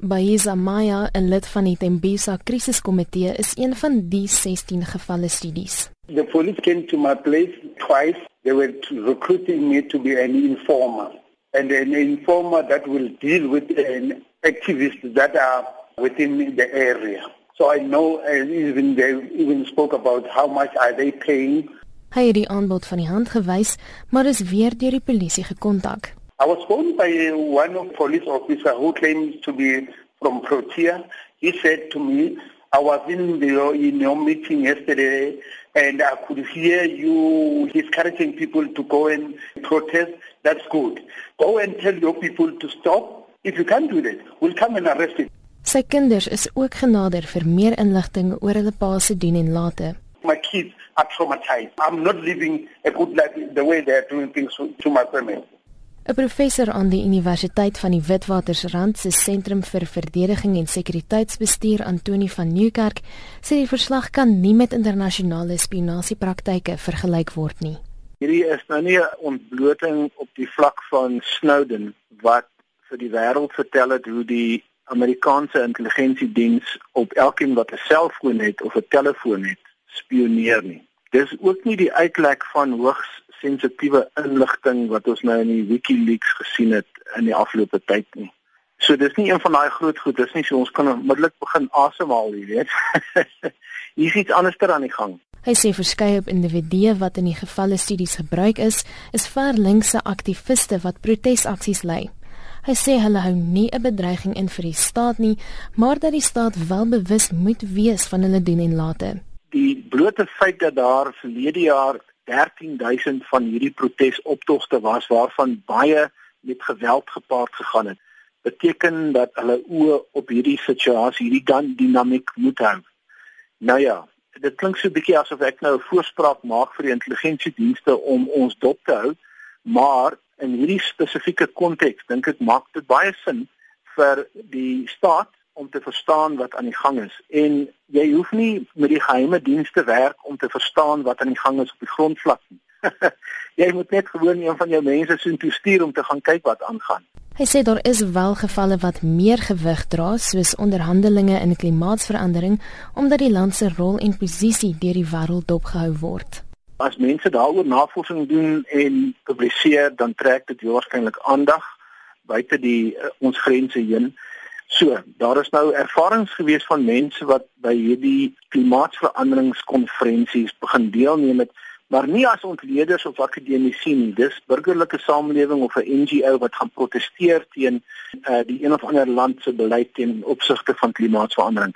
Baiza Maya, 'n lid van die Tembisa krisiskomitee, is een van die 16 gevalle studies. The police came to my place twice. They were recruiting me to be an informer and an informer that will deal with an activists that are within the area. So I know and even they even spoke about how much are they paying. Hy het die aanbod van die hand gewys, maar is weer deur die polisie gekontak. I was phoned by one of police officer who claims to be from Protea. He said to me, I was in the in your meeting yesterday and I could hear you discouraging people to go and protest. That's good. Go and tell your people to stop. If you can't do that, we'll come and arrest you. Sy kinders is ook genader vir meer inligting oor hulle pa se doen en late. My kids are traumatized. I'm not living a good life the way they are doing things to, to my family. 'n Professor aan die Universiteit van die Witwatersrand se Sentrum vir Verdediging en Sekuriteitsbestuur, Antoni van Nieuwkerk, sê die verslag kan nie met internasionale spionasiepraktyke vergelyk word nie. Hierdie is nou nie 'n ontbloting op die vlak van Snowden wat vir die wêreld vertel het hoe die Amerikaanse intelligensiediens op elkeen wat 'n selfoon het of 'n telefoon het, spioneer nie. Dis ook nie die uitlek van hoogs sensitiewe inligting wat ons nou in die WikiLeaks gesien het in die afgelope tyd nie. So dis nie een van daai groot goed, dis nie so ons kan onmiddellik begin asemhaal, jy weet. Hier is iets anderster aan die gang. Hy sê verskeie op individue wat in die gevalle studies gebruik is, is ver linkse aktiviste wat protesaksies lei. Hy sê hulle hou nie 'n bedreiging in vir die staat nie, maar dat die staat wel bewus moet wees van hulle doen en late. Die blote feit dat daar verlede jaar 13000 van hierdie protesoptogte was waarvan baie met geweld gepaard gegaan het beteken dat hulle oë op hierdie situasie hierdie dan dinamiek moet hou. Nou ja, dit klink so 'n bietjie asof ek nou 'n voorspraak maak vir die intelligensiedienste om ons dop te hou, maar in hierdie spesifieke konteks dink ek maak dit baie sin vir die staat om te verstaan wat aan die gang is en jy hoef nie met die geheime dienste werk om te verstaan wat aan die gang is op die grondvlak nie. jy moet net gewoon een van jou mense sien toe stuur om te gaan kyk wat aangaan. Hy sê daar is wel gevalle wat meer gewig dra soos onderhandelinge in klimaatsverandering omdat die land se rol en posisie deur die wêreld dopgehou word. As mense daaroor navorsing doen en publiseer, dan trek dit waarskynlik aandag buite die uh, ons grense heen. So, daar is nou ervarings gewees van mense wat by hierdie klimaatsveranderingskonferensies begin deelneem het, maar nie as ontleeders of akademici nie. Dis burgerlike samelewing of 'n NGO wat gaan proteseer teen uh, die een of ander land se beleid teen opsigte van klimaatsverandering.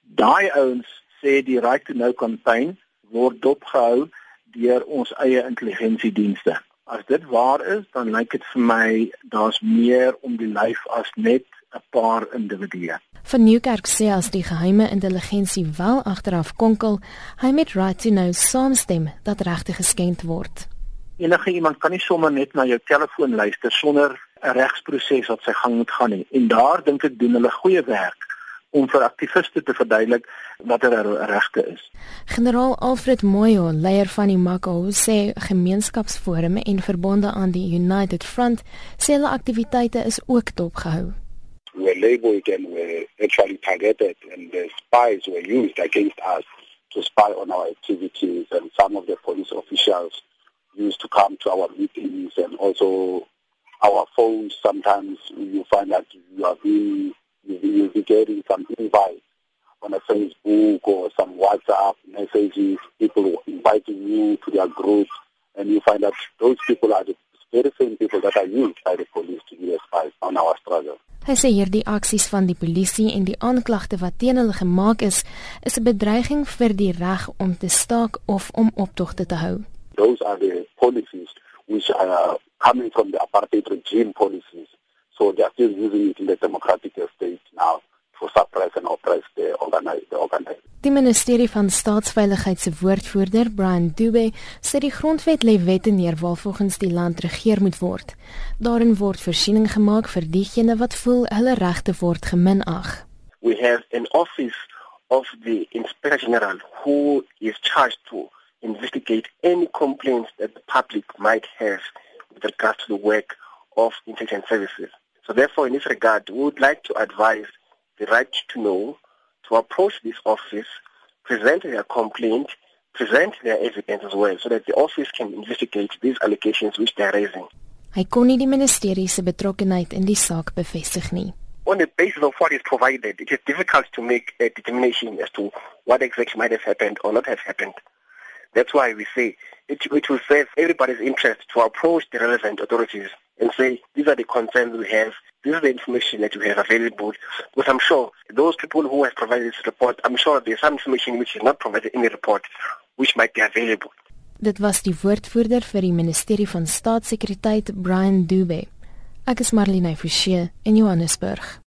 Daai ouens sê die Right to Know kampanje word dopgehou deur ons eie intelligensiedienste. As dit waar is, dan lyk dit vir my daar's meer om die lyf as net 'n paar individue. Van Nieuwkerk sê as die geheime intelligensie wel agteraf konkel, hy met right to know saamstem dat regte geskend word. Enige iemand kan nie sommer net na jou telefoon luister sonder 'n regsproses wat sy gang moet gaan nie. En daar dink ek doen hulle goeie werk om vir aktiviste te verduidelik wat hulle regte is. Generaal Alfred Moyo, leier van die Mako, sê gemeenskapsforum en verbonde aan die United Front sê hulle aktiwiteite is ook dopgehou were labeled and were actually targeted and the spies were used against us to spy on our activities and some of the police officials used to come to our meetings and also our phones sometimes you find that you are being you'll be getting some invites on a Facebook or some WhatsApp messages, people inviting you to their groups, and you find that those people are the very same people that are used by the police to be spies on our struggle. Hy sê hierdie aksies van die polisie en die aanklagte wat teen hulle gemaak is, is 'n bedreiging vir die reg om te staak of om optogte te hou. Those are the policies which are coming from the apartheid regime policies. So they are still using it in the democratic Die ministerie van staatsveiligheid se woordvoerder, Brian Dube, sê die grondwet lê wette neer waarvolgens die land regeer moet word. Daarin word voorsiening gemaak vir diegene wat voel hulle regte word geminag. We have an office of the Inspector General who is charged to investigate any complaints that the public might have with regard to the work of intelligence services. So therefore in this regard we would like to advise the right to know to approach this office, present their complaint, present their evidence as well, so that the office can investigate these allegations which they are raising. Hy kon nie die ministerie se betrokkeheid in die saak bevestig nie. On the basis of what is provided, it is difficult to make a determination as to what exactly might have happened or not have happened. That's why we say it, it will serve everybody's interest to approach the relevant authorities and say, these are the concerns we have, this is the information that we have available. Because I'm sure those people who have provided this report, I'm sure there's some information which is not provided in the report, which might be available. Dit was die woordvoerder vir die Ministerie van Staatssekuriteit, Brian Dube. Ek is Marlene Forsie in Johannesburg.